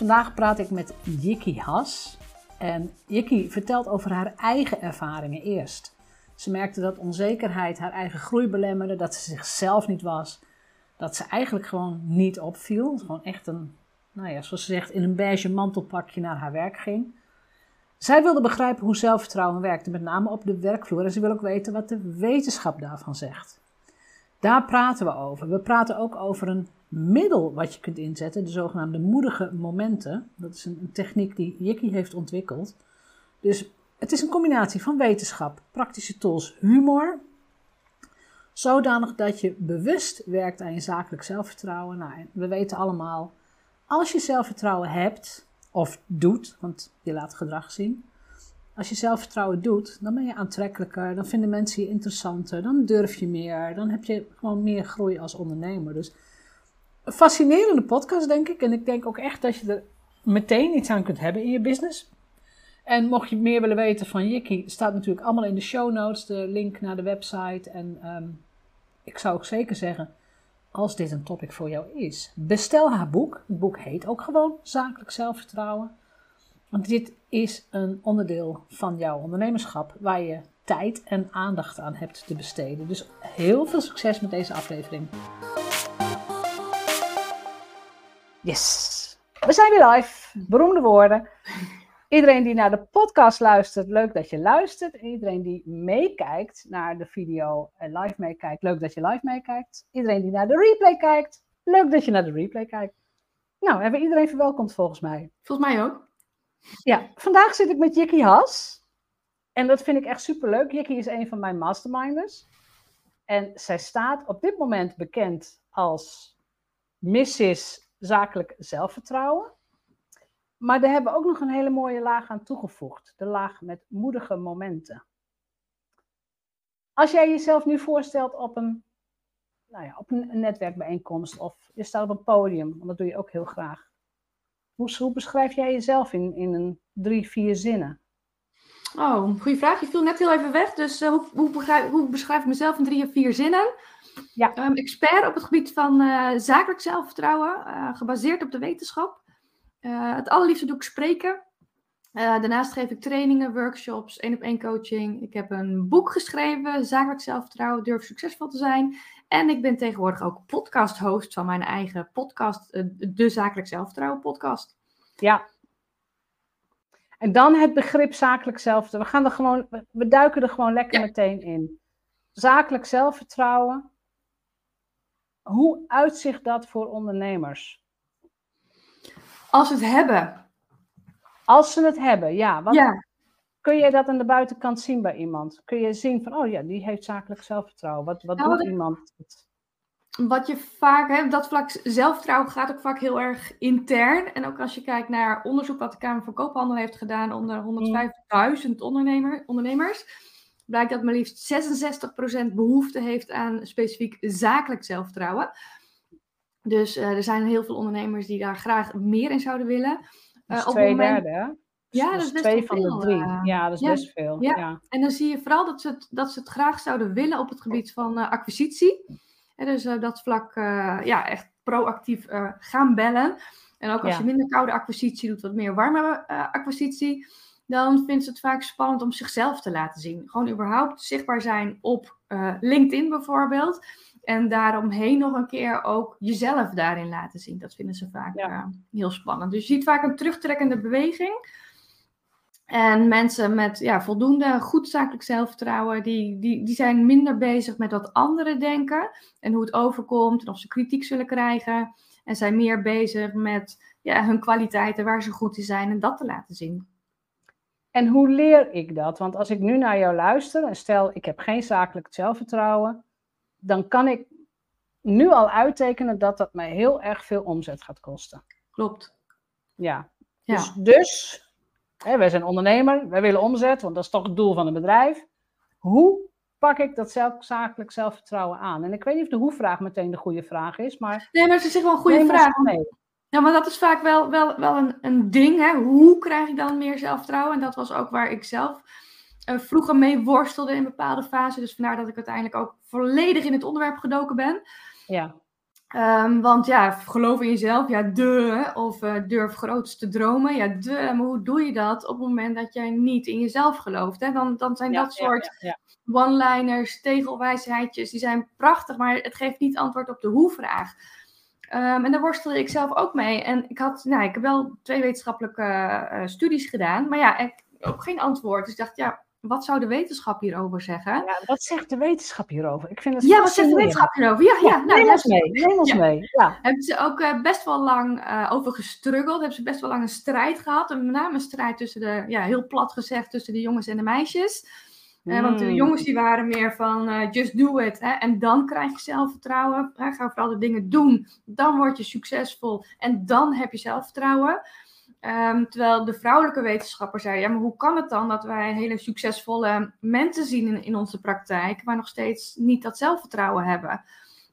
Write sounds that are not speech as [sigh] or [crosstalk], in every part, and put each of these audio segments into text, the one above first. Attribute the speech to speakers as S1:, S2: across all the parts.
S1: Vandaag praat ik met Jikki Has. En Jikki vertelt over haar eigen ervaringen eerst. Ze merkte dat onzekerheid haar eigen groei belemmerde, dat ze zichzelf niet was, dat ze eigenlijk gewoon niet opviel. Gewoon echt een, nou ja, zoals ze zegt, in een beige mantelpakje naar haar werk ging. Zij wilde begrijpen hoe zelfvertrouwen werkte, met name op de werkvloer. En ze wil ook weten wat de wetenschap daarvan zegt. Daar praten we over. We praten ook over een middel wat je kunt inzetten, de zogenaamde moedige momenten. Dat is een, techniek die Jikki heeft ontwikkeld. Dus het is een combinatie van wetenschap, praktische tools, humor. Zodanig dat je bewust werkt aan je zakelijk zelfvertrouwen. Nou, we weten allemaal, als je zelfvertrouwen hebt of doet, want je laat gedrag zien. Als je zelfvertrouwen doet, dan ben je aantrekkelijker, dan vinden mensen je interessanter, dan durf je meer, dan heb je gewoon meer groei als ondernemer. Dus een fascinerende podcast, denk ik. En ik denk ook echt dat je er meteen iets aan kunt hebben in je business. En mocht je meer willen weten van Jikki, staat natuurlijk allemaal in de show notes, de link naar de website. En ehm, ik zou ook zeker zeggen, als dit een topic voor jou is, bestel haar boek. Het boek heet ook gewoon Zakelijk Zelfvertrouwen. Want dit is een onderdeel van jouw ondernemerschap waar je tijd en aandacht aan hebt te besteden. Dus heel veel succes met deze aflevering. Yes, we zijn weer live. Beroemde woorden. Iedereen die naar de podcast luistert, leuk dat je luistert. En iedereen die meekijkt naar de video en live meekijkt, leuk dat je live meekijkt. Iedereen die naar de replay kijkt, leuk dat je naar de replay kijkt. Nou, we hebben iedereen verwelkomd volgens mij.
S2: Volgens mij ook.
S1: Ja, vandaag zit ik met Jikki Has. En dat vind ik echt superleuk. Jikki is een van mijn masterminders. En zij staat op dit moment bekend als Mrs zakelijk zelfvertrouwen. Maar daar hebben we ook nog een hele mooie laag aan toegevoegd. De laag met moedige momenten. Als jij jezelf nu voorstelt op een, nou ja, op een netwerkbijeenkomst of je staat op een podium, want dat doe je ook heel graag. Hoe, hoe beschrijf jij jezelf in, in een drie, vier zinnen?
S2: Oh, goede vraag. Je viel net heel even weg. Dus uh, hoe, hoe, beschrijf, hoe, beschrijf, ik mezelf in drie of vier zinnen? Ja. Um, expert op het gebied van uh, zakelijk zelfvertrouwen, uh, gebaseerd op de wetenschap. het allerliefste doe ik spreken. daarnaast geef ik trainingen, workshops, één op één coaching. Ik heb een boek geschreven, Zakelijk Zelfvertrouwen, Durf Succesvol te zijn. En ik ben tegenwoordig ook podcast-host van mijn eigen podcast, de Zakelijk Zelfvertrouwen podcast.
S1: Ja. En dan het begrip zakelijk zelfvertrouwen. We, gaan er gewoon, we duiken er gewoon lekker meteen in. Zakelijk zelfvertrouwen. Hoe uitzicht dat voor ondernemers?
S2: Als ze het hebben.
S1: Als ze het hebben, ja. Want ja. Kun je dat aan de buitenkant zien bij iemand? Kun je zien van, oh ja, die heeft zakelijk zelfvertrouwen. Wat, wat nou, doet iemand?
S2: Wat je vaak hebt, dat vlak zelfvertrouwen gaat ook vaak heel erg intern. En ook als je kijkt naar onderzoek wat de Kamer van Koophandel heeft gedaan onder 150.000 ondernemer, ondernemers, blijkt dat maar liefst 66% behoefte heeft aan specifiek zakelijk zelfvertrouwen. Dus uh, er zijn heel veel ondernemers die daar graag meer in zouden willen.
S1: Uh, twee moment... derde, ja, dat is best twee van veel, de drie. Uh, ja, dat is best veel. Ja. ja.
S2: En dan zie je vooral dat ze, het, dat ze het graag zouden willen op het gebied van uh, acquisitie. En dus dat vlak ja, echt proactief gaan bellen. En ook als je minder koude acquisitie doet, wat meer warme acquisitie, dan vindt ze het vaak spannend om zichzelf te laten zien. Gewoon überhaupt zichtbaar zijn op LinkedIn bijvoorbeeld. En daaromheen nog een keer ook jezelf daarin laten zien. Dat vinden ze vaak heel spannend. Dus je ziet vaak een terugtrekkende beweging. En mensen met ja, voldoende goed zakelijk zelfvertrouwen, die, die, die zijn minder bezig met wat anderen denken en hoe het overkomt en of ze kritiek zullen krijgen. En zijn meer bezig met ja, hun kwaliteiten, waar ze goed in zijn en dat te laten zien.
S1: En hoe leer ik dat? Want als ik nu naar jou luister en stel ik heb geen zakelijk zelfvertrouwen, dan kan ik nu al uittekenen dat dat mij heel erg veel omzet gaat kosten.
S2: Klopt.
S1: Ja. ja. Dus, dus hè, wij zijn ondernemer, wij willen omzet, want dat is toch het doel van een bedrijf. Hoe pak ik dat zelf, zakelijk zelfvertrouwen aan? En ik weet niet of de hoe-vraag meteen de goede vraag is, maar...
S2: Nee, maar het is wel een goede vraag. Mee. Ja, maar dat is vaak wel, wel, wel een, een ding. Hè? Hoe krijg ik dan meer zelfvertrouwen? En dat was ook waar ik zelf uh, vroeger mee worstelde in bepaalde fasen. Dus vandaar dat ik uiteindelijk ook volledig in het onderwerp gedoken ben.
S1: Ja.
S2: Um, want ja, geloof in jezelf, ja, de, of uh, durf groots te dromen, ja, de, maar hoe doe je dat op het moment dat jij niet in jezelf gelooft? Hè? Dan, dan zijn dat soort ja, ja, one-liners, tegelwijsheidjes, die zijn prachtig, maar het geeft niet antwoord op de hoe-vraag. Um, en daar worstelde ik zelf ook mee. En ik had, nou, ik heb wel twee wetenschappelijke uh, studies gedaan, maar ja, ik, ook geen antwoord. Dus ik dacht, ja, wat zou de wetenschap hierover zeggen?
S1: Ja, wat zegt de wetenschap hierover? Ik vind het
S2: ja, wat zegt de wetenschap hierover? Ja, ja, ja
S1: nou, neem ons mee. Neem ons mee. Ja.
S2: Hebben ze ook uh, best wel lang uh, over gestruggeld. Hebben ze best wel lang een strijd gehad. En met name een strijd tussen de, ja, heel plat gezegd, tussen de jongens en de meisjes. Mm. want de hmm. jongens die waren meer van uh, just do it. Hè, en dan krijg je zelfvertrouwen. Hè, ga vooral de dingen doen. Dan word je succesvol. En dan heb je zelfvertrouwen. Um, terwijl de vrouwelijke wetenschapper zei: ja, maar hoe kan het dan dat wij hele succesvolle mensen zien in, in onze praktijk, maar nog steeds niet dat zelfvertrouwen hebben?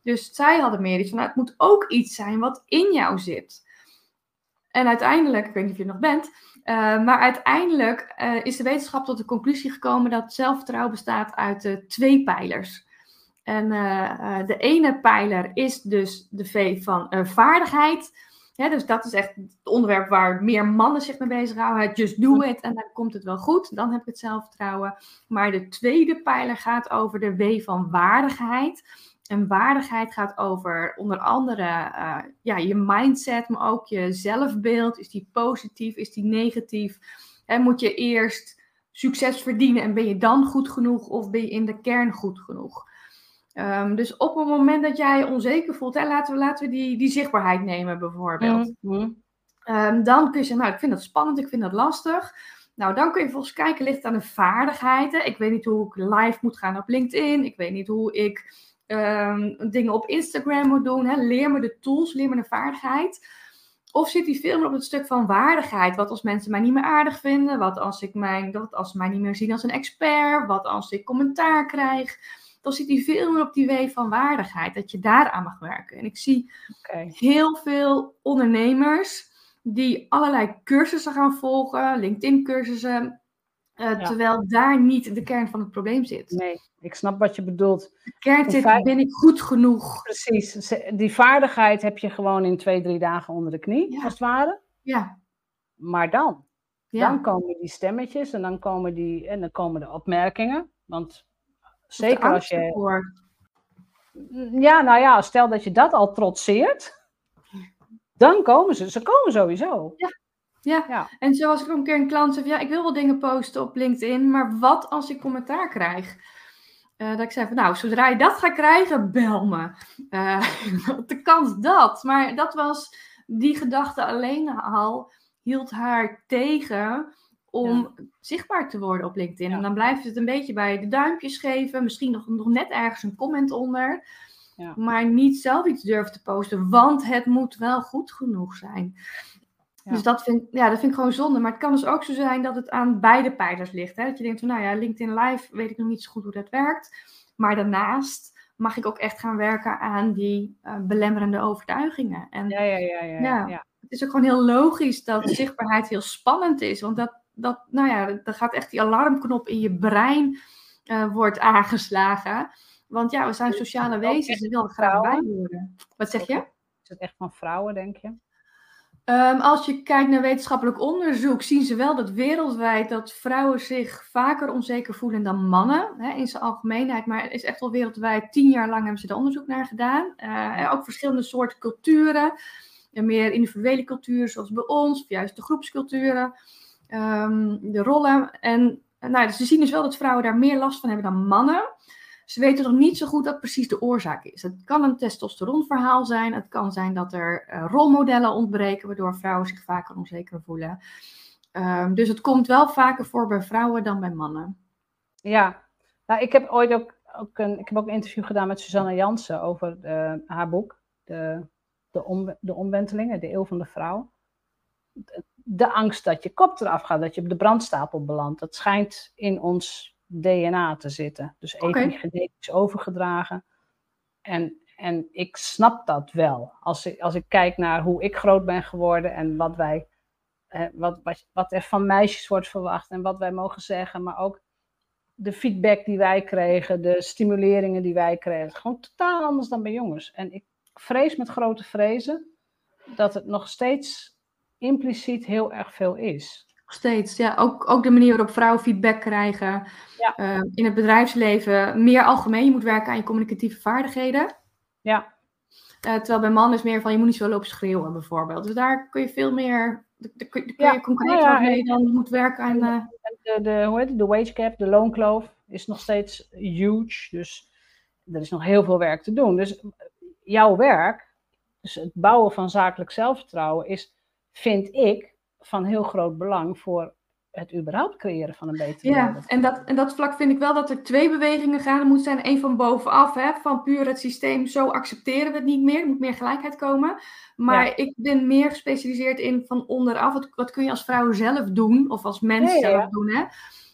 S2: Dus zij hadden meer iets van: nou, het moet ook iets zijn wat in jou zit. En uiteindelijk, ik weet niet of je er nog bent, uh, maar uiteindelijk uh, is de wetenschap tot de conclusie gekomen dat zelfvertrouwen bestaat uit uh, twee pijlers. En de ene pijler is dus de V van vaardigheid. Dus dat is echt het onderwerp waar meer mannen zich mee bezighouden. Just do it en dan komt het wel goed. Dan heb ik het zelfvertrouwen. Maar de tweede pijler gaat over de W van waardigheid. En waardigheid gaat over onder andere uh, ja, je mindset, maar ook je zelfbeeld. Is die positief, is die negatief? En moet je eerst succes verdienen en ben je dan goed genoeg of ben je in de kern goed genoeg? Um, dus op het moment dat jij onzeker voelt, hè, laten we, laten we die, die zichtbaarheid nemen bijvoorbeeld. Mm um, dan kun je zeggen, nou ik vind dat spannend, ik vind dat lastig. Nou, dan kun je volgens kijken, ligt het aan de vaardigheden. Ik weet niet hoe ik live moet gaan op LinkedIn. Ik weet niet hoe ik um, dingen op Instagram moet doen. Hè. Leer me de tools, leer me de vaardigheid. Of zit die veel meer op het stuk van waardigheid? Wat als mensen mij niet meer aardig vinden? Wat als, ik mijn, wat als ze mij niet meer zien als een expert? Wat als ik commentaar krijg? dan zit hij veel meer op die wee van waardigheid, dat je daaraan mag werken. En ik zie heel veel ondernemers die allerlei cursussen gaan volgen, LinkedIn-cursussen, uh, terwijl daar niet de kern van het probleem zit.
S1: Nee, ik snap wat je bedoelt.
S2: De kern zit, ben ik goed genoeg?
S1: Precies, die vaardigheid heb je gewoon in twee, drie dagen onder de knie, als het ware.
S2: Ja.
S1: Maar dan? Dan komen die stemmetjes en dan komen, die, en dan komen de opmerkingen. Want Zeker als je. Ja, nou ja, stel dat je dat al trotseert, dan komen ze. Ze komen sowieso.
S2: Ja. Ja. ja. en zoals ik ook een keer een klant zei, ja, ik wil wel dingen posten op LinkedIn, maar wat als ik commentaar krijg? Uh, dat ik zei van, nou, zodra je dat gaat krijgen, bel me. [laughs] Uh, de kans dat. Maar dat was, die gedachte alleen al hield haar tegen om zichtbaar te worden op LinkedIn. En dan blijft het een beetje bij de duimpjes geven, misschien nog, nog net ergens een comment onder. Ja. Maar niet zelf iets durven te posten, want het moet wel goed genoeg zijn. Dus dat vind, ja, dat vind ik gewoon zonde. Maar het kan dus ook zo zijn dat het aan beide pijlers ligt. Hè? Dat je denkt van, nou ja, LinkedIn Live weet ik nog niet zo goed hoe dat werkt. Maar daarnaast mag ik ook echt gaan werken aan die uh, belemmerende overtuigingen.
S1: En, ja, ja, ja, ja, ja,
S2: Het is ook gewoon heel logisch dat zichtbaarheid heel spannend is. Want dat, dat, nou ja, dan gaat echt die alarmknop in je brein uh, wordt aangeslagen. Want ja, we zijn sociale wezens en willen graag bij worden. Wat zeg je?
S1: Is het echt van vrouwen, denk je?
S2: Um, als je kijkt naar wetenschappelijk onderzoek, zien ze wel dat wereldwijd dat vrouwen zich vaker onzeker voelen dan mannen, hè, in zijn algemeenheid. Maar het is echt wel wereldwijd, tien jaar lang hebben ze er onderzoek naar gedaan. Uh, ook verschillende soorten culturen, meer individuele culturen zoals bij ons, of juist de groepsculturen. ehm, de rollen. En nou, dus ze zien dus wel dat vrouwen daar meer last van hebben dan mannen. Ze weten nog niet zo goed wat precies de oorzaak is. Het kan een testosteronverhaal zijn. Het kan zijn dat er uh, rolmodellen ontbreken, waardoor vrouwen zich vaker onzeker voelen. Um, dus het komt wel vaker voor bij vrouwen dan bij mannen.
S1: Ja, nou, ik heb ooit ook, een, ik heb ook een interview gedaan met Susanne Jansen over haar boek, de, de, de Omwentelingen, de Eeuw van de Vrouw. De, de angst dat je kop eraf gaat, dat je op de brandstapel belandt, dat schijnt in ons DNA te zitten. Dus epigenetisch okay. overgedragen. En, en ik snap dat wel. Als ik, als ik kijk naar hoe ik groot ben geworden en wat, wij, eh, wat, wat, wat er van meisjes wordt verwacht en wat wij mogen zeggen, maar ook de feedback die wij kregen, de stimuleringen die wij kregen. Gewoon totaal anders dan bij jongens. En ik vrees met grote vrezen dat het nog steeds impliciet heel erg veel is
S2: steeds. Ja, ook, ook de manier waarop vrouwen feedback krijgen. Ja. Uh, in het bedrijfsleven meer algemeen. Je moet werken aan je communicatieve vaardigheden.
S1: Ja.
S2: Uh, terwijl bij mannen is meer van je moet niet zo lopen schreeuwen bijvoorbeeld. Dus daar kun je veel meer, daar kun, je concreet ja, mee dan moet werken aan... Uh...
S1: De, de, hoe heet het, de wage gap, de loonkloof is nog steeds huge. Dus er is nog heel veel werk te doen. Dus jouw werk, dus het bouwen van zakelijk zelfvertrouwen is, vind ik, van heel groot belang voor het überhaupt creëren van een betere
S2: ja, wereld. En dat, en dat vlak vind ik wel dat er twee bewegingen gaan. Er moet zijn één van bovenaf, hè, van puur het systeem, zo accepteren we het niet meer. Er moet meer gelijkheid komen. Maar ik ben meer gespecialiseerd in van onderaf. Wat, wat kun je als vrouw zelf doen, of als mens zelf doen, hè?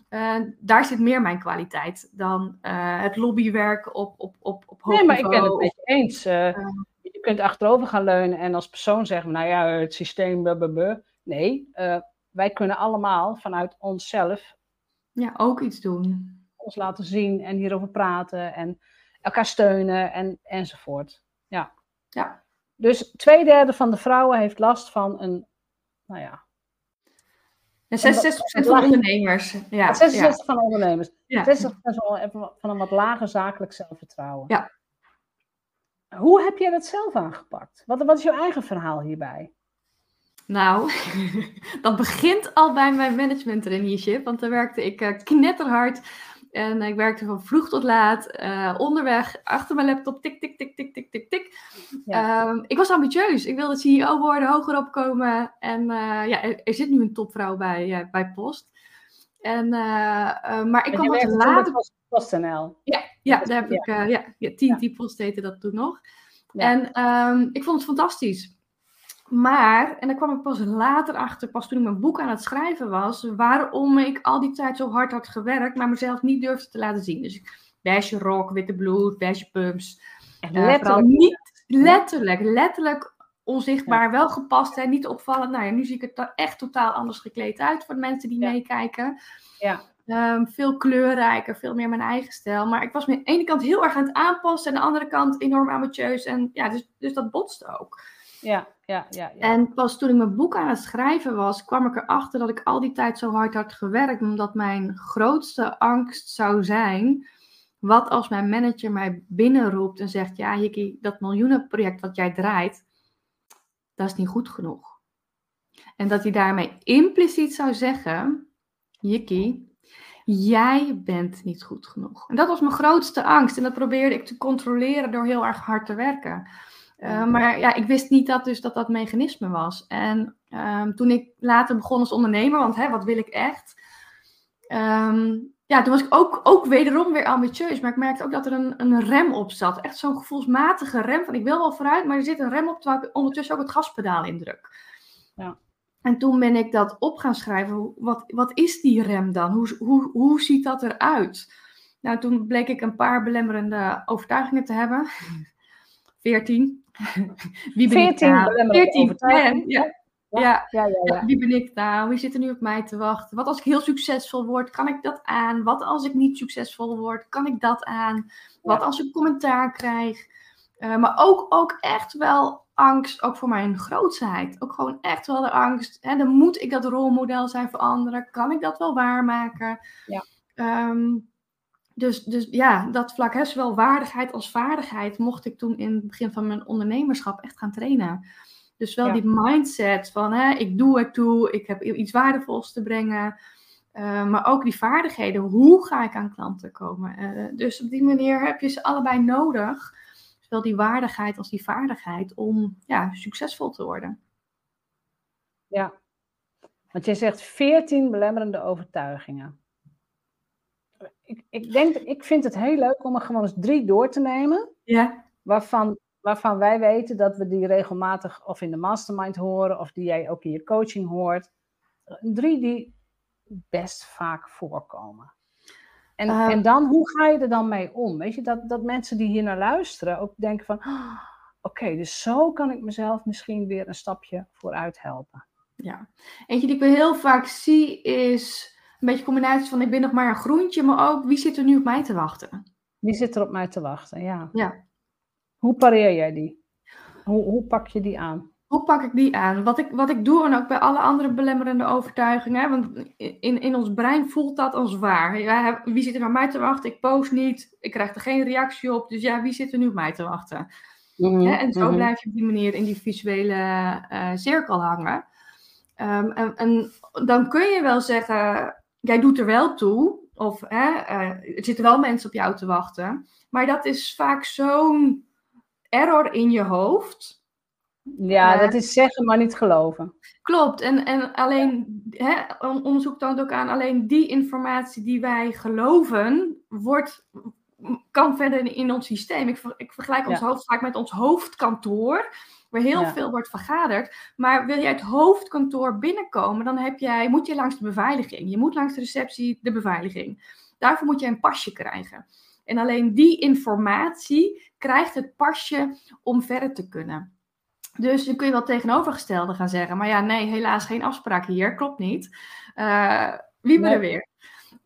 S2: Uh, daar zit meer mijn kwaliteit dan uh, het lobbywerk op, op, op, op hoog
S1: Nee, maar ik ben het met je eens. Uh, je kunt achterover gaan leunen en als persoon zeggen, nou ja, het systeem, blablabla. Nee, uh, wij kunnen allemaal vanuit onszelf.
S2: Ja, ook iets doen.
S1: Ons laten zien en hierover praten en elkaar steunen en, enzovoort. Ja.
S2: ja.
S1: Dus twee derde van de vrouwen heeft last van een, nou ja.
S2: En 66% van ondernemers. Ja,
S1: 66% ja. van ondernemers. Ja. 60% van een wat lager zakelijk zelfvertrouwen.
S2: Ja.
S1: Hoe heb jij dat zelf aangepakt? Wat, wat is jouw eigen verhaal hierbij?
S2: Nou, [laughs] dat begint al bij mijn management traineeship, want daar werkte ik uh, knetterhard. En ik werkte van vroeg tot laat, uh, onderweg, achter mijn laptop, tik, tik, tik, tik, tik, tik, tik. Ja. Um, ik was ambitieus. Ik wilde CEO worden, hoger opkomen. En uh, ja, er, er, zit nu een topvrouw bij, bij Post. En, maar ik kwam wat later...
S1: PostNL.
S2: Ja, ja, daar heb ik, ja, ja, TNT. Post heette dat toen nog. En um, ik vond het fantastisch. Maar, en daar kwam ik pas later achter, pas toen ik mijn boek aan het schrijven was, waarom ik al die tijd zo hard had gewerkt, maar mezelf niet durfde te laten zien. Dus beige rok, witte bloed, beige pumps. En uh, letterlijk niet, letterlijk, letterlijk onzichtbaar, ja. wel gepast en niet opvallend. Nou ja, nu zie ik er echt totaal anders gekleed uit voor de mensen die ja. meekijken.
S1: Ja.
S2: Um, veel kleurrijker, veel meer mijn eigen stijl. Maar ik was me aan de ene kant heel erg aan het aanpassen en aan de andere kant enorm ambitieus. En ja, dus, dus dat botste ook.
S1: Ja, ja, ja.
S2: En pas toen ik mijn boek aan het schrijven was, kwam ik erachter dat ik al die tijd zo hard had gewerkt, omdat mijn grootste angst zou zijn, wat als mijn manager mij binnenroept en zegt, ja Hikkie, dat miljoenenproject wat jij draait, dat is niet goed genoeg. En dat hij daarmee impliciet zou zeggen, Jikkie, jij bent niet goed genoeg. En dat was mijn grootste angst en dat probeerde ik te controleren door heel erg hard te werken. Uh, maar ja, ik wist niet dat dus dat dat mechanisme was. En um, toen ik later begon als ondernemer, want hè, wat wil ik echt? Um, ja, toen was ik ook, ook wederom weer ambitieus. Maar ik merkte ook dat er een, een rem op zat. Echt zo'n gevoelsmatige rem van ik wil wel vooruit, maar er zit een rem op terwijl ik ondertussen ook het gaspedaal indruk.
S1: Ja.
S2: En toen ben ik dat op gaan schrijven. Wat, wat is die rem dan? Hoe, hoe, hoe ziet dat eruit? Nou, toen bleek ik een paar belemmerende overtuigingen te hebben. [laughs] Veertien. [laughs]
S1: Wie ben 14, ik nou? 14,
S2: ja. Ja. Ja, ja, ja, Wie ben ik nou? Wie zit er nu op mij te wachten? Wat als ik heel succesvol word? Kan ik dat aan? Wat als ik niet succesvol word? Kan ik dat aan? Wat als ik commentaar krijg? Uh, maar ook, ook echt wel angst, ook voor mijn grootsheid. Ook gewoon echt wel de angst. Hè, dan moet ik dat rolmodel zijn voor anderen. Kan ik dat wel waarmaken?
S1: Ja.
S2: Um, dus, dus ja, dat vlak, hè, zowel waardigheid als vaardigheid, mocht ik toen in het begin van mijn ondernemerschap echt gaan trainen. Dus wel die mindset van hè, ik doe het toe, ik heb iets waardevols te brengen. Uh, maar ook die vaardigheden, hoe ga ik aan klanten komen? Uh, dus op die manier heb je ze allebei nodig. Zowel die waardigheid als die vaardigheid om ja, succesvol te worden.
S1: Ja, want jij zegt 14 belemmerende overtuigingen. Ik, ik, denk, ik vind het heel leuk om er gewoon eens drie door te nemen.
S2: Ja.
S1: Waarvan, waarvan wij weten dat we die regelmatig of in de mastermind horen, of die jij ook in je coaching hoort. Drie die best vaak voorkomen. En, uh, en dan, hoe ga je er dan mee om? Weet je, dat, dat mensen die hier naar luisteren ook denken van, oh, oké, dus zo kan ik mezelf misschien weer een stapje vooruit helpen.
S2: Ja, eentje die ik heel vaak zie is beetje een combinatie van ik ben nog maar een groentje, maar ook wie zit er nu op mij te wachten?
S1: Wie zit er op mij te wachten, ja.
S2: ja.
S1: Hoe pareer jij die? Hoe, hoe pak je die aan?
S2: Hoe pak ik die aan? Wat ik, wat ik doe en ook bij alle andere belemmerende overtuigingen, want in, in ons brein voelt dat als waar. Ja, wie zit er naar mij te wachten? Ik post niet, ik krijg er geen reactie op, dus ja, wie zit er nu op mij te wachten? Mm en zo mm blijf je op die manier in die visuele uh, cirkel hangen. Um, en, en, dan kun je wel zeggen, jij doet er wel toe, of hè, uh, er zitten wel mensen op jou te wachten, maar dat is vaak zo'n error in je hoofd
S1: ja, dat is zeggen, maar niet geloven.
S2: Klopt. En, en alleen, hè, onderzoek toont ook aan, alleen die informatie die wij geloven, wordt, kan verder in ons systeem. Ik, ik vergelijk ons hoofd vaak met ons hoofdkantoor, waar heel veel wordt vergaderd. Maar wil jij het hoofdkantoor binnenkomen, dan heb jij, moet je langs de beveiliging. Je moet langs de receptie de beveiliging. Daarvoor moet je een pasje krijgen. En alleen die informatie krijgt het pasje om verder te kunnen. Dus dan kun je wel tegenovergestelde gaan zeggen. Maar ja, nee, helaas geen afspraak hier. Klopt niet. Uh, wie ben er weer?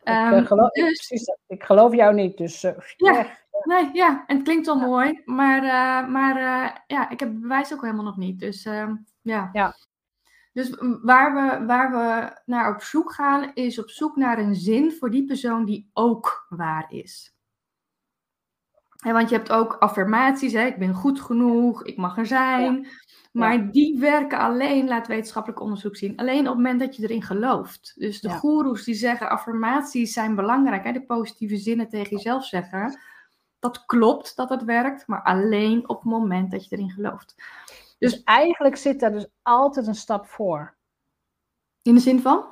S1: Ik, um, geloof, dus, ik, geloof jou niet, dus uh,
S2: ja, nee, ja, en het klinkt wel mooi, maar, uh, maar ja, ik heb het bewijs ook helemaal nog niet. Dus ehm, ja.
S1: ja.
S2: Dus waar we, waar we naar op zoek gaan, is op zoek naar een zin voor die persoon die ook waar is. En want je hebt ook affirmaties, hè? ik ben goed genoeg, ik mag er zijn. Maar die werken alleen, laat wetenschappelijk onderzoek zien, alleen op het moment dat je erin gelooft. Dus de goeroes die zeggen affirmaties zijn belangrijk, hè? de positieve zinnen tegen jezelf zeggen. Dat klopt dat het werkt, maar alleen op het moment dat je erin gelooft.
S1: Dus, dus eigenlijk zit daar dus altijd een stap voor.
S2: In de zin van?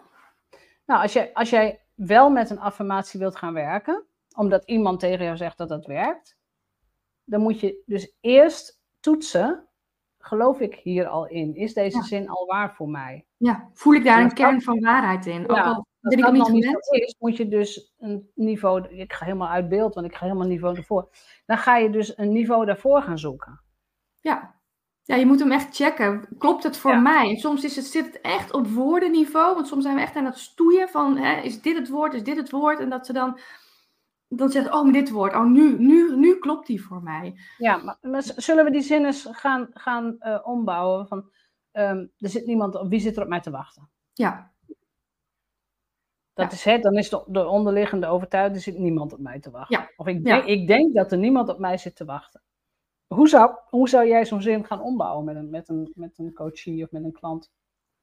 S1: Nou, als, je, als jij wel met een affirmatie wilt gaan werken, omdat iemand tegen jou zegt dat dat werkt, dan moet je dus eerst toetsen, geloof ik hier al in? Is deze zin al waar voor mij?
S2: Ja, voel ik daar een kern van waarheid in? Ook al
S1: ik dat niet niet is, moet je dus een niveau, ik ga helemaal uit beeld, want ik ga helemaal niveau ervoor. Dan ga je dus een niveau daarvoor gaan zoeken.
S2: Ja, ja, je moet hem echt checken. Klopt het voor mij? En soms is het, zit het echt op woordenniveau. Want soms zijn we echt aan het stoeien van... Hè, is dit het woord? Is dit het woord? En dat ze dan dan zegt, oh, dit woord, oh, nu, nu, nu klopt die voor mij.
S1: Ja, maar, maar zullen we die zinnen gaan, gaan uh, ombouwen? Van, um, er zit niemand, wie zit er op mij te wachten?
S2: Ja.
S1: Dat is het, dan is de, de onderliggende overtuiging, er zit niemand op mij te wachten.
S2: Ja.
S1: Of ik denk, ik denk dat er niemand op mij zit te wachten. Hoe zou, hoe zou jij zo'n zin gaan ombouwen met een, met, een, met een coachie of met een klant?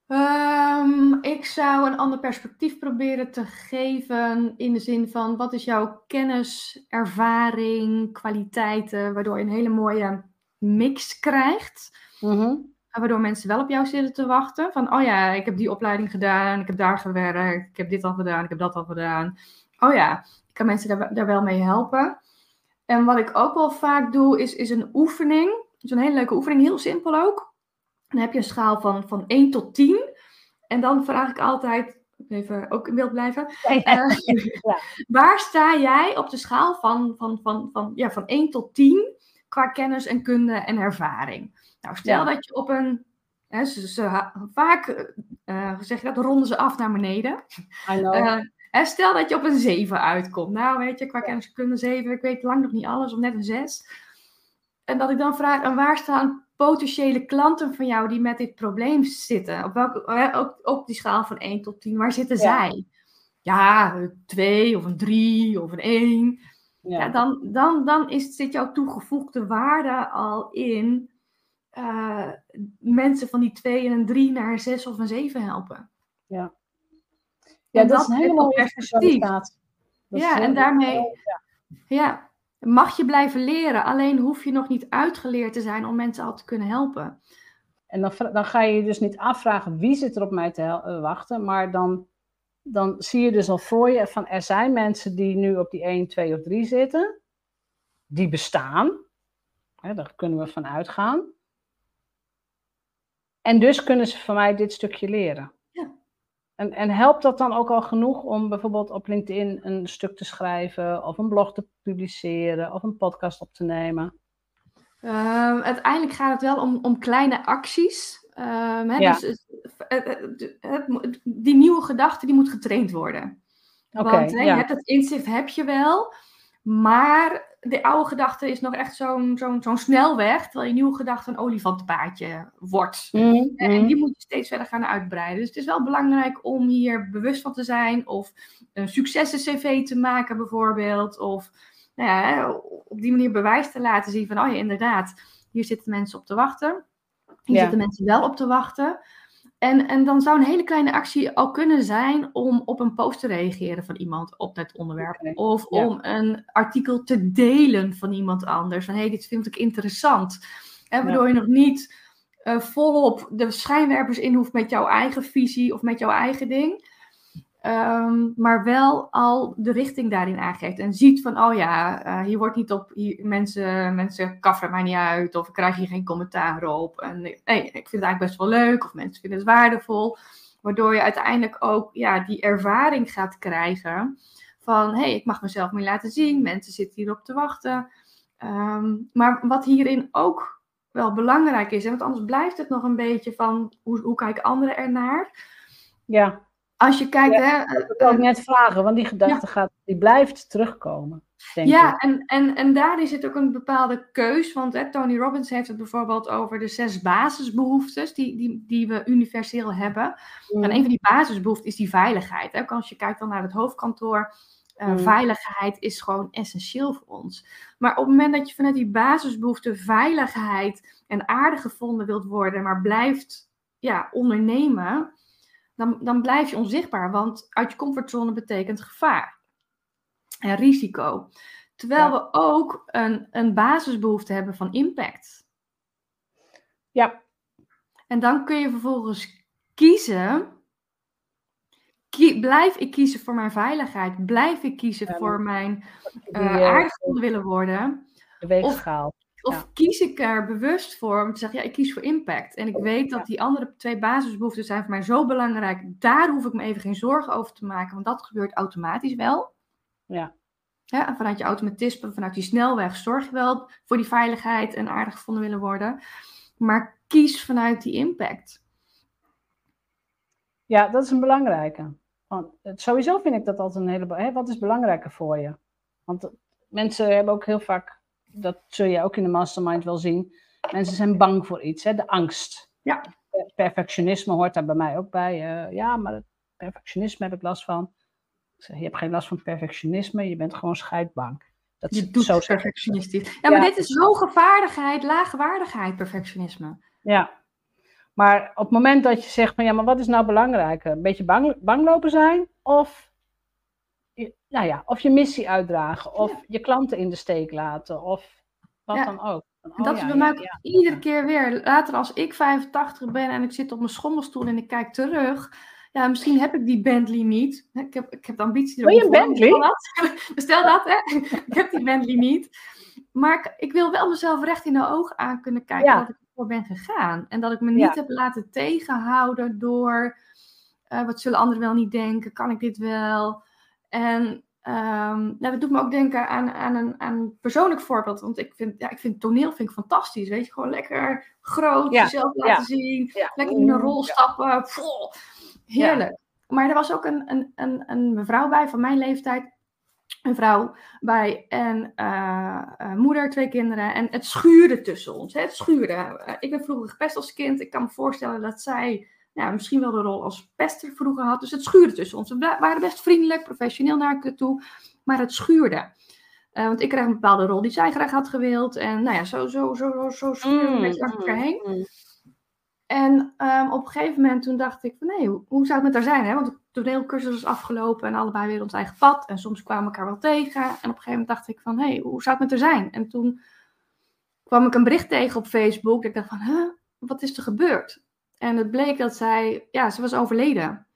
S2: Um, ik zou een ander perspectief proberen te geven in de zin van wat is jouw kennis, ervaring, kwaliteiten, waardoor je een hele mooie mix krijgt.
S1: Mm
S2: Waardoor mensen wel op jou zitten te wachten. Van, oh ja, ik heb die opleiding gedaan, ik heb daar gewerkt, ik heb dit al gedaan, ik heb dat al gedaan. Oh ja, ik kan mensen daar, daar wel mee helpen. En wat ik ook wel vaak doe, is, is een oefening. een hele leuke oefening, heel simpel ook. Dan heb je een schaal van, van 1 tot 10. En dan vraag ik altijd, even ook in beeld blijven. Uh, [laughs] waar sta jij op de schaal van, van, van, van, ja, van 1 tot 10 qua kennis en kunde en ervaring? Nou, stel dat je op een. Hè, ze, ze, vaak uh, zeg je dat, ronden ze af naar beneden. Uh, stel dat je op een 7 uitkomt. Nou, weet je, qua kennis en kunde 7, ik weet lang nog niet alles, of net een 6. En dat ik dan vraag, en waar staan potentiële klanten van jou die met dit probleem zitten? Op, welke, ook op die schaal van 1 tot 10, waar zitten zij? Ja, een 2 of een 3 of een 1. Ja. ja. dan dan, dan is, zit jouw toegevoegde waarde al in uh, mensen van die twee en een drie naar een zes of een zeven helpen.
S1: Ja, ja dat, is een hele mooie perspectief.
S2: Ja, en daarmee ja. ja. mag je blijven leren. Alleen hoef je nog niet uitgeleerd te zijn om mensen al te kunnen helpen.
S1: En dan, dan ga je je dus niet afvragen wie zit er op mij te eh, wachten, maar dan, dan zie je dus al voor je van er zijn mensen die nu op die 1, 2 of 3 zitten, die bestaan. Hè, daar kunnen we van uitgaan. En dus kunnen ze van mij dit stukje leren. Ja. En, en helpt dat dan ook al genoeg om bijvoorbeeld op LinkedIn een stuk te schrijven, of een blog te publiceren, of een podcast op te nemen?
S2: Uh, uiteindelijk gaat het wel om, om kleine acties. Um, ja. dus, die nieuwe gedachte die moet getraind worden. Okay, Want hè, je hebt het inzicht heb je wel, maar de oude gedachte is nog echt zo'n zo'n zo'n snelweg, terwijl je nieuwe gedachte een olifantenpaadje wordt. Mm, en mm. die moet je steeds verder gaan uitbreiden. Dus het is wel belangrijk om hier bewust van te zijn, of een successen-cv te maken bijvoorbeeld, of nou ja, op die manier bewijs te laten zien van, oh ja, inderdaad, hier zitten mensen op te wachten. Hier zitten mensen wel op te wachten. En, en dan zou een hele kleine actie al kunnen zijn om op een post te reageren van iemand op dat onderwerp. Of om een artikel te delen van iemand anders. Van hé, hey, dit vind ik interessant. En waardoor je nog niet uh, volop de schijnwerpers in hoeft met jouw eigen visie of met jouw eigen ding. Ehm, maar wel al de richting daarin aangeeft. En ziet van, oh ja, uh, hier wordt niet op, hier, mensen, mensen kaffen mij niet uit. Of krijg hier geen commentaar op. En nee, ik vind het eigenlijk best wel leuk. Of mensen vinden het waardevol. Waardoor je uiteindelijk ook ja, die ervaring gaat krijgen. Van, hé, hey, ik mag mezelf meer laten zien. Mensen zitten hierop te wachten. Ehm, maar wat hierin ook wel belangrijk is. Want anders blijft het nog een beetje van, hoe, hoe kijken anderen ernaar?
S1: Ja.
S2: Als je kijkt, ja,
S1: hè. Ik wil ook net vragen, want die gedachte gaat, die blijft terugkomen. Denk
S2: ja, En, en, en daarin zit ook een bepaalde keus. Want hè, Tony Robbins heeft het bijvoorbeeld over de zes basisbehoeftes die, die, die we universeel hebben. Mm. En een van die basisbehoeften is die veiligheid. Hè. Als je kijkt dan naar het hoofdkantoor, uh, mm. veiligheid is gewoon essentieel voor ons. Maar op het moment dat je vanuit die basisbehoefte veiligheid en aardig gevonden wilt worden, maar blijft ja, ondernemen, dan, dan blijf je onzichtbaar. Want uit je comfortzone betekent gevaar en risico. Terwijl we ook een, een basisbehoefte hebben van impact.
S1: Ja.
S2: En dan kun je vervolgens kiezen. blijf ik kiezen voor mijn veiligheid? Blijf ik kiezen voor mijn uh, aardig willen worden?
S1: De weegschaal.
S2: Of kies ik er bewust voor om te zeggen, ja, ik kies voor impact. En ik weet dat die andere twee basisbehoeften zijn voor mij zo belangrijk. Daar hoef ik me even geen zorgen over te maken, want dat gebeurt automatisch wel.
S1: Ja.
S2: ja en vanuit je automatisme, vanuit die snelweg, zorg je wel voor die veiligheid en aardig gevonden willen worden. Maar kies vanuit die impact.
S1: Ja, dat is een belangrijke. Want sowieso vind ik dat altijd een hele. Hè, wat is belangrijker voor je? Want mensen hebben ook heel vaak dat zul je ook in de mastermind wel zien. Mensen zijn bang voor iets, hè? de angst.
S2: Ja.
S1: Perfectionisme hoort daar bij mij ook bij. Uh, ja, maar perfectionisme heb ik last van. je hebt geen last van perfectionisme, je bent gewoon scheidbang.
S2: Dat je doet zo perfectionistisch. Ja, maar dit is hoge vaardigheid, lage waardigheid, perfectionisme.
S1: Ja. Maar op het moment dat je zegt van ja, maar wat is nou belangrijker? Een beetje bang, bang lopen zijn of nou ja, of je missie uitdragen, of je klanten in de steek laten, of wat dan ook.
S2: Oh, dat is bij mij iedere keer weer. Later als ik 85 ben en ik zit op mijn schommelstoel en ik kijk terug. Ja, misschien heb ik die Bentley niet. Ik heb, ik heb de ambitie.
S1: Wil je een Bentley?
S2: Stel dat, [laughs] hè. [laughs] ik heb die Bentley niet. Maar ik, wil wel mezelf recht in de ogen aan kunnen kijken dat ik ervoor ben gegaan. En dat ik me niet heb laten tegenhouden door... Uh, wat zullen anderen wel niet denken? Kan ik dit wel? En um, nou, dat doet me ook denken aan, aan, een, aan een persoonlijk voorbeeld. Want ik vind, ja, ik vind toneel vind ik fantastisch. Weet je, gewoon lekker groot, jezelf laten zien. Lekker in een rol stappen. heerlijk. Maar er was ook een, een, een, een mevrouw bij van mijn leeftijd. Een vrouw bij en uh, moeder, twee kinderen. En het schuurde tussen ons. Hè? Het schuurde. Uh, ik ben vroeger gepest als kind. Ik kan me voorstellen dat zij nou, misschien wel de rol als pester vroeger had. Dus het schuurde tussen ons. We waren best vriendelijk, professioneel naar elkaar toe, maar het schuurde. want ik kreeg een bepaalde rol die zij graag had gewild. En nou ja, zo, zo, zo, zo, zo een beetje langs elkaar heen. Mm. En um, op een gegeven moment toen dacht ik van nee, hoe, hoe zou het met haar zijn? Hè? Want de toneelcursus was afgelopen en allebei weer ons eigen pad. En soms kwamen we elkaar wel tegen. En op een gegeven moment dacht ik van hé, hey, hoe zou het met haar zijn? En toen kwam ik een bericht tegen op Facebook. Dat ik dacht van, huh, wat is er gebeurd? En het bleek dat zij, ja, ze was overleden.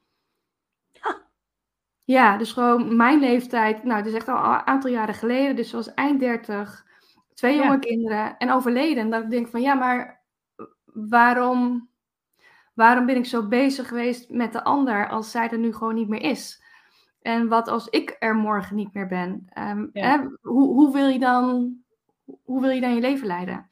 S2: Ja, dus gewoon mijn leeftijd. Nou, het is echt al een aantal jaren geleden. Dus ze was eind 30, twee jonge kinderen en overleden. En dat ik denk van, ja, maar waarom, waarom ben ik zo bezig geweest met de ander als zij er nu gewoon niet meer is? En wat als ik er morgen niet meer ben? Um, hè, hoe, hoe, wil je dan, hoe wil je dan je leven leiden?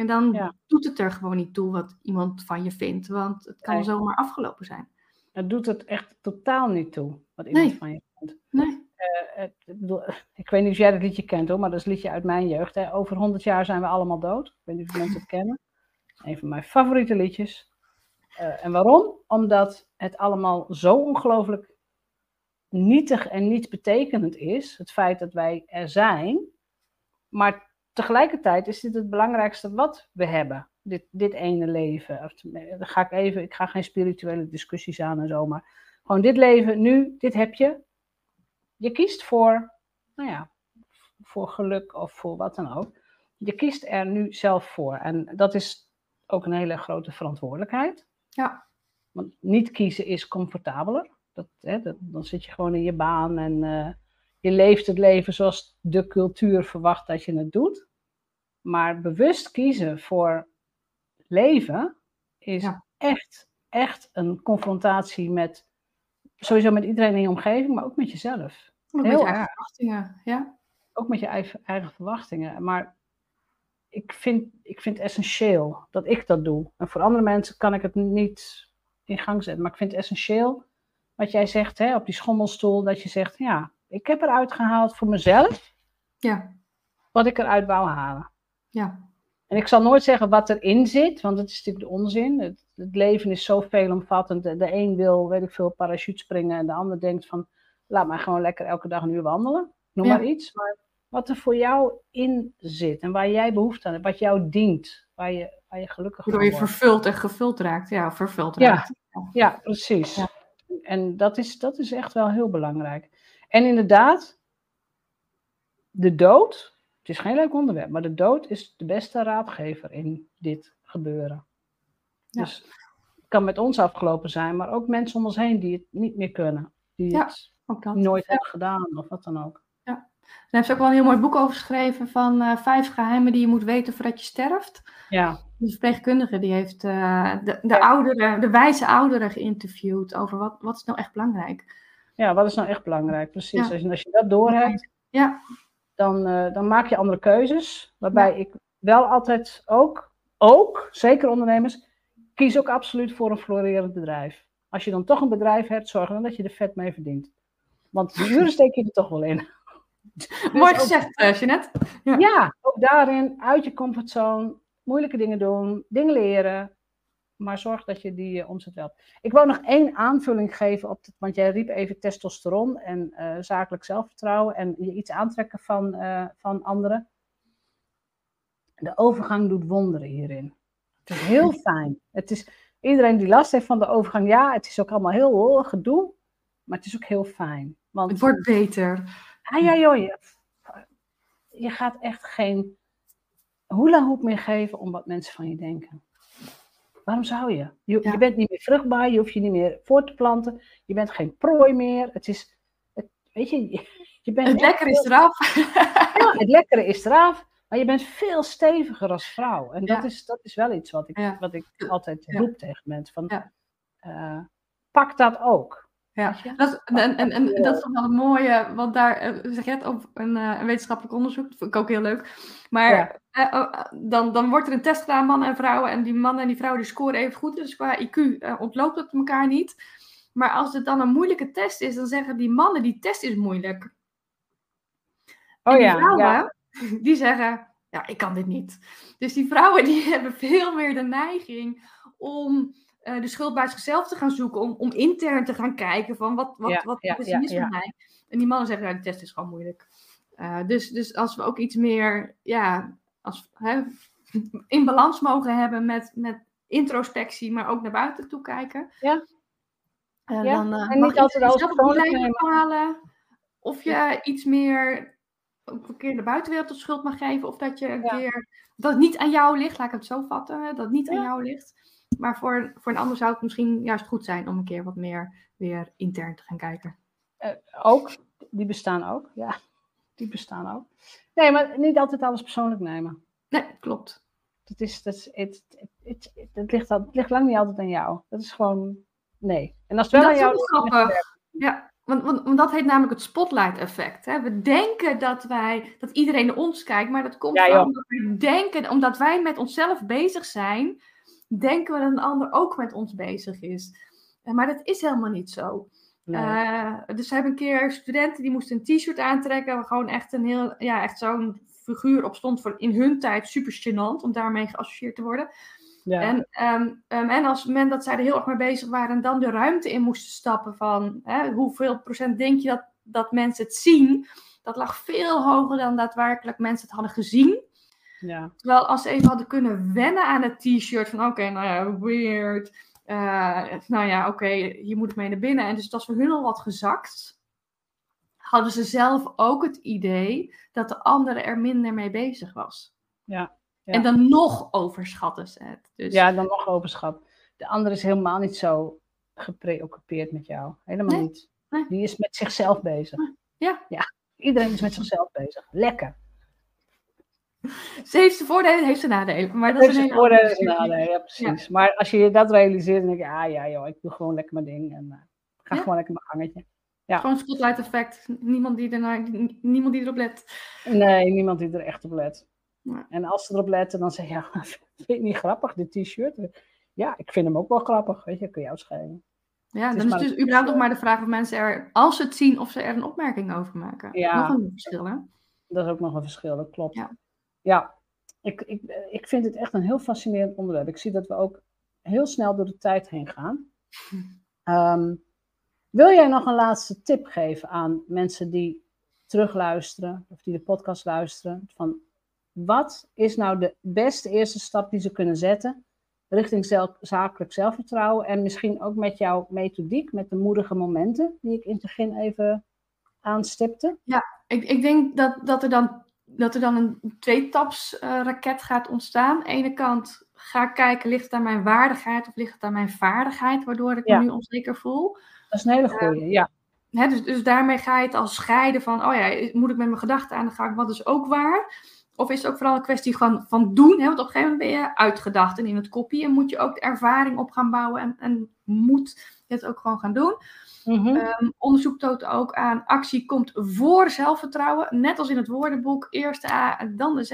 S2: En dan doet het er gewoon niet toe wat iemand van je vindt, want het kan zomaar afgelopen zijn.
S1: Het doet het echt totaal niet toe wat iemand van je vindt.
S2: Nee.
S1: Uh, het, [laughs] ik weet niet of jij dat liedje kent hoor, maar dat is een liedje uit mijn jeugd. Hè. Over 100 jaar zijn we allemaal dood. Ik weet niet of mensen het [laughs] kennen. Een van mijn favoriete liedjes. Uh, en waarom? Omdat het allemaal zo ongelooflijk nietig en niet betekenend is. Het feit dat wij er zijn. Maar tegelijkertijd is dit het belangrijkste wat we hebben. Dit, dit ene leven. Dan ga ik even, ik ga geen spirituele discussies aan en zo, maar gewoon dit leven nu, dit heb je. Je kiest voor, nou ja, voor geluk of voor wat dan ook. Je kiest er nu zelf voor. En dat is ook een hele grote verantwoordelijkheid.
S2: Ja.
S1: Want niet kiezen is comfortabeler. Dat, hè, dat, dan zit je gewoon in je baan en uh, je leeft het leven zoals de cultuur verwacht dat je het doet. Maar bewust kiezen voor leven is echt, echt een confrontatie met, sowieso met iedereen in je omgeving, maar ook met jezelf.
S2: Ook Heel met je eigen verwachtingen, ja.
S1: Ook met je eigen, eigen verwachtingen. Maar ik vind, ik vind het essentieel dat ik dat doe. En voor andere mensen kan ik het niet in gang zetten. Maar ik vind het essentieel, wat jij zegt hè, op die schommelstoel, dat je zegt, ja, ik heb eruit gehaald voor mezelf.
S2: Ja.
S1: Wat ik eruit wou halen.
S2: Ja.
S1: En ik zal nooit zeggen wat erin zit, want het is natuurlijk de onzin. Het, het leven is zo veelomvattend. De, de een wil, weet ik veel, parachute springen en de ander denkt van, laat maar gewoon lekker elke dag een uur wandelen. Noem maar iets. Maar wat er voor jou in zit en waar jij behoefte aan hebt, wat jou dient, waar je, waar je gelukkig
S2: van wordt. je vervuld en gevuld raakt, ja, vervuld raakt.
S1: Ja, ja precies. Ja. En dat is, dat is echt wel heel belangrijk. En inderdaad, de dood, het is geen leuk onderwerp, maar de dood is de beste raadgever in dit gebeuren. Ja. Dus het kan met ons afgelopen zijn, maar ook mensen om ons heen die het niet meer kunnen. Die het nooit hebben gedaan of wat dan ook.
S2: Ja. Daar heeft ze ook wel een heel mooi boek over geschreven van uh, vijf geheimen die je moet weten voordat je sterft.
S1: Ja.
S2: De verpleegkundige die heeft uh, de, de, ouderen, de wijze ouderen geïnterviewd over wat, wat is nou echt belangrijk.
S1: Ja, wat is nou echt belangrijk? Precies. Als, je, als je dat doorhebt,
S2: ja
S1: dan, uh, dan maak je andere keuzes. Waarbij ik wel altijd ook, ook, zeker ondernemers, kies ook absoluut voor een florerend bedrijf. Als je dan toch een bedrijf hebt, zorg dan dat je er vet mee verdient. Want die [laughs] uren steek je er toch wel in. [laughs] [laughs]
S2: Dus Mooi gezegd, uh, Jeanette.
S1: Ja, ook daarin, uit je comfortzone, moeilijke dingen doen, dingen leren, maar zorg dat je die uh, omzet wel. Ik wou nog één aanvulling geven op het, want jij riep even testosteron en uh, zakelijk zelfvertrouwen en je iets aantrekken van, uh, van anderen. De overgang doet wonderen hierin. Het is heel [laughs] fijn. Het is, iedereen die last heeft van de overgang, ja, het is ook allemaal heel oh, gedoe, maar het is ook heel fijn.
S2: Want, het wordt beter.
S1: Ah ja, joh, je, je gaat echt geen hula hoop meer geven om wat mensen van je denken. Waarom zou je? Je, je, bent niet meer vruchtbaar, je hoeft je niet meer voor te planten, je bent geen prooi meer. Het is, het, weet je, je bent.
S2: Het lekkere is eraf. [laughs]
S1: ja, het lekkere is eraf, maar je bent veel steviger als vrouw. En dat, is, dat is wel iets wat ik, wat ik altijd roep tegen mensen: van, uh, pak dat ook.
S2: Ja, dat, en, en, en dat is wel het mooie, want daar eh, zeg je het op een, uh, een, wetenschappelijk onderzoek, dat vind ik ook heel leuk. Maar uh, dan, dan wordt er een test gedaan, mannen en vrouwen, en die mannen en die vrouwen die scoren even goed, dus qua IQ ontloopt het elkaar niet. Maar als het dan een moeilijke test is, dan zeggen die mannen, die test is moeilijk. Oh en ja, die vrouwen, ja. [laughs] die zeggen, ja, ik kan dit niet. Dus die vrouwen die [laughs] hebben veel meer de neiging om uh, de schuld bij zichzelf te gaan zoeken. Om, om intern te gaan kijken van wat, wat, wat, wat is mis met mij. En die mannen zeggen, ja, de test is gewoon moeilijk. Uh, dus, dus als we ook iets meer ja, als, hè, [laughs] in balans mogen hebben met, met introspectie, maar ook naar buiten toe kijken.
S1: Ja.
S2: Uh, ja. Dan, uh, en niet altijd alles persoonlijk of je iets meer ook een keer de buitenwereld de schuld mag geven. Of dat je een keer dat het niet aan jou ligt, laat ik het zo vatten, dat het niet aan jou ligt. Maar voor, voor een ander zou het misschien juist goed zijn om een keer wat meer weer intern te gaan kijken.
S1: Uh, ook, die bestaan ook, ja. Die bestaan ook. Nee, maar niet altijd alles persoonlijk nemen.
S2: Nee, klopt.
S1: Dat, is, dat, is, het, het, het, ligt, het ligt lang niet altijd aan jou. Dat is gewoon, nee. En als het wel aan jou
S2: ligt, ja. Want, want, want, dat heet namelijk het spotlight effect. Hè? We denken dat wij, dat iedereen naar ons kijkt, maar dat komt ja, omdat we denken, omdat wij met onszelf bezig zijn, denken we dat een ander ook met ons bezig is. Eh, maar dat is helemaal niet zo. Uh, dus we hebben een keer studenten die moesten een t-shirt aantrekken, waar gewoon echt een heel, ja, echt zo'n figuur op stond voor in hun tijd super gênant om daarmee geassocieerd te worden. Ja. En, um, en als men dat zij er heel erg mee bezig waren en dan de ruimte in moesten stappen van hè, hoeveel procent denk je dat, dat mensen het zien, dat lag veel hoger dan daadwerkelijk mensen het hadden gezien. Ja. Terwijl als ze even hadden kunnen wennen aan het t-shirt van oké, nou ja, weird. Uh, nou ja, oké, hier moet ik mee naar binnen. En dus dat was voor hun al wat gezakt. Hadden ze zelf ook het idee dat de andere er minder mee bezig was.
S1: Ja.
S2: En dan nog overschatten ze het.
S1: Dus... Ja, dan nog overschat. De ander is helemaal niet zo gepreoccupeerd met jou. Helemaal niet. Die is met zichzelf bezig.
S2: Ja.
S1: ja. Iedereen is met zichzelf bezig. Lekker.
S2: Ze heeft zijn voordelen, heeft ze nadelen. Maar dat
S1: heeft een voordelen en nadelen, ja precies. Maar als je je dat realiseert, dan denk je, ah ja joh, ik doe gewoon lekker mijn ding. En uh, ga gewoon lekker mijn gangetje. Ja.
S2: Gewoon spotlight effect. Niemand die, niemand die erop let.
S1: Nee, niemand die er echt op let. En als ze erop letten, dan zeg je, [laughs] ja, vind je het niet grappig, dit t-shirt? Ja, ik vind hem ook wel grappig, weet je, kun je jou schrijven.
S2: Ja, dan is het dus überhaupt nog maar de vraag of mensen er, als ze het zien, of ze er een opmerking over maken.
S1: Ja.
S2: Nog een verschil, hè?
S1: Dat is ook nog een verschil, dat klopt. Ja, ja ik, ik, ik vind het echt een heel fascinerend onderwerp. Ik zie dat we ook heel snel door de tijd heen gaan. [laughs] Ehm, wil jij nog een laatste tip geven aan mensen die terugluisteren, of die de podcast luisteren, van wat is nou de beste eerste stap die ze kunnen zetten richting zelf, zakelijk zelfvertrouwen en misschien ook met jouw methodiek, met de moedige momenten die ik in het begin even aanstipte?
S2: Ja, ik, ik denk dat, dat, er dan, dat er dan een tweetaps uh, raket gaat ontstaan. Aan de ene kant ga kijken, ligt het aan mijn waardigheid of ligt het aan mijn vaardigheid, waardoor ik me nu onzeker voel.
S1: Dat is een hele goede, ja.
S2: Hè, dus, dus daarmee ga je het al scheiden van, oh ja, moet ik met mijn gedachten aan de gang, wat is ook waar. Of is het ook vooral een kwestie van, van doen? Hè? Want op een gegeven moment ben je uitgedacht en in het kopie. En moet je ook de ervaring op gaan bouwen. En, en moet je het ook gewoon gaan doen. Mm -hmm. onderzoek toont ook aan actie komt voor zelfvertrouwen. Net als in het woordenboek. Eerst de A en dan de Z.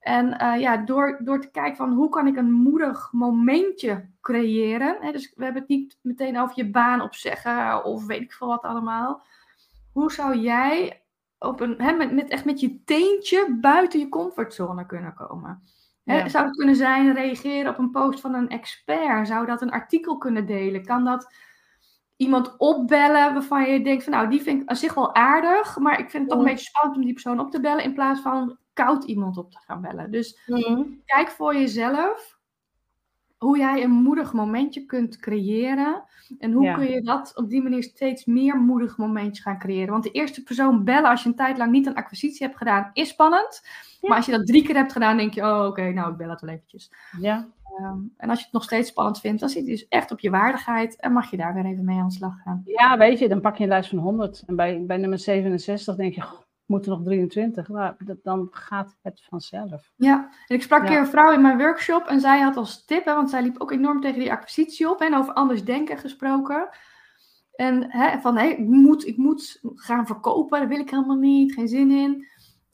S2: En uh, ja, door, door te kijken van hoe kan ik een moedig momentje creëren. Hè? Dus we hebben het niet meteen over je baan opzeggen of weet ik veel wat allemaal. Hoe zou jij op een, hè, met, met, echt met je teentje buiten je comfortzone kunnen komen. Hè, Zou het kunnen zijn reageren op een post van een expert? Zou dat een artikel kunnen delen? Kan dat iemand opbellen waarvan je denkt van nou, die vind ik aan zich wel aardig, maar ik vind het toch een beetje spannend om die persoon op te bellen in plaats van koud iemand op te gaan bellen. Dus kijk voor jezelf hoe jij een moedig momentje kunt creëren. En hoe kun je dat op die manier steeds meer moedig momentjes gaan creëren. Want de eerste persoon bellen als je een tijd lang niet een acquisitie hebt gedaan, is spannend. Maar als je dat drie keer hebt gedaan, denk je, oh oké, nou ik bel het wel eventjes.
S1: Ja.
S2: Ehm, en als je het nog steeds spannend vindt, dan zit je dus echt op je waardigheid en mag je daar weer even mee aan de slag gaan.
S1: Ja, weet je, dan pak je een lijst van 100 en bij, bij nummer 67 denk je, moeten nog 23. Nou, dan gaat het vanzelf.
S2: Ja, en ik sprak een keer een vrouw in mijn workshop en zij had als tip, hè, want zij liep ook enorm tegen die acquisitie op en over anders denken gesproken. En hè, van hé, ik, moet, ik moet gaan verkopen, dat wil ik helemaal niet, geen zin in.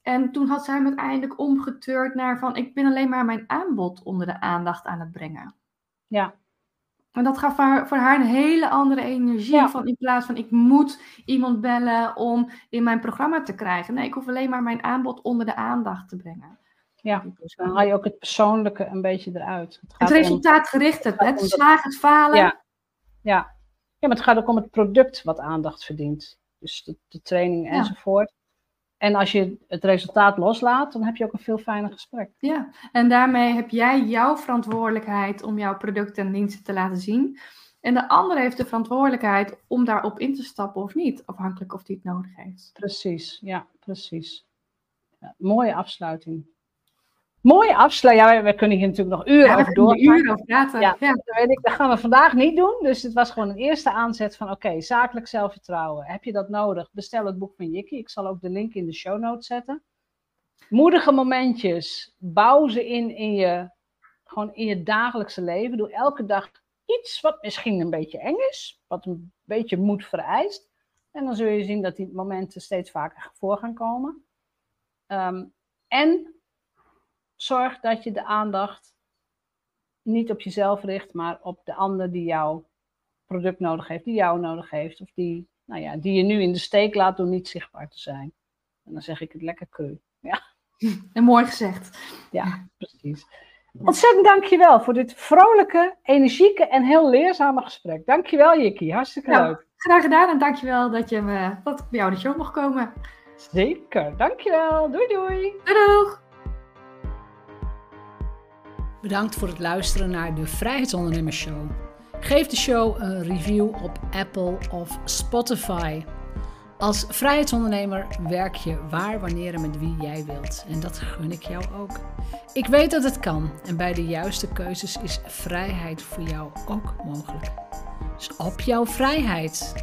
S2: En toen had zij hem uiteindelijk omgeturnd naar van ik ben alleen maar mijn aanbod onder de aandacht aan het brengen.
S1: Ja,
S2: en dat gaf voor, voor haar een hele andere energie. Van in plaats van ik moet iemand bellen om in mijn programma te krijgen. Nee, ik hoef alleen maar mijn aanbod onder de aandacht te brengen.
S1: Ja, dus dan haal je ook het persoonlijke een beetje eruit.
S2: Het, het resultaatgerichte, het, het slagen, het falen.
S1: Ja. ja. ja, maar het gaat ook om het product wat aandacht verdient. Dus de, de training enzovoort. En als je het resultaat loslaat, dan heb je ook een veel fijner gesprek.
S2: Ja, en daarmee heb jij jouw verantwoordelijkheid om jouw producten en diensten te laten zien. En de ander heeft de verantwoordelijkheid om daarop in te stappen of niet, afhankelijk of hij het nodig heeft.
S1: Precies, ja, precies. Ja, mooie afsluiting. Mooie afsluiting. Ja, we, kunnen hier natuurlijk nog uren over doorgaan.
S2: uren over praten. Ja,
S1: Dat, weet ik, dat gaan we vandaag niet doen. Dus het was gewoon een eerste aanzet van, oké, zakelijk zelfvertrouwen. Heb je dat nodig? Bestel het boek van Jikki. Ik zal ook de link in de show notes zetten. Moedige momentjes. Bouw ze in, in je, gewoon in je dagelijkse leven. Doe elke dag iets wat misschien een beetje eng is. Wat een beetje moed vereist. En dan zul je zien dat die momenten steeds vaker voor gaan komen. Ehm, en zorg dat je de aandacht niet op jezelf richt, maar op de ander die jouw product nodig heeft, die jou nodig heeft, of die, nou ja, die je nu in de steek laat door niet zichtbaar te zijn. En dan zeg ik het lekker cru. Ja. [laughs]
S2: En mooi gezegd.
S1: Ja, precies. Ontzettend dankjewel voor dit vrolijke, energieke en heel leerzame gesprek. Dankjewel Jikki, hartstikke nou, leuk.
S2: Graag gedaan en dankjewel dat, je me, dat ik bij jou de show mocht komen.
S1: Zeker, dankjewel. Doei doei.
S2: Doei doeg.
S1: Bedankt voor het luisteren naar de Vrijheidsondernemers Show. Geef de show een review op Apple of Spotify. Als vrijheidsondernemer werk je waar, wanneer en met wie jij wilt. En dat gun ik jou ook. Ik weet dat het kan en bij de juiste keuzes is vrijheid voor jou ook mogelijk. Dus op jouw vrijheid.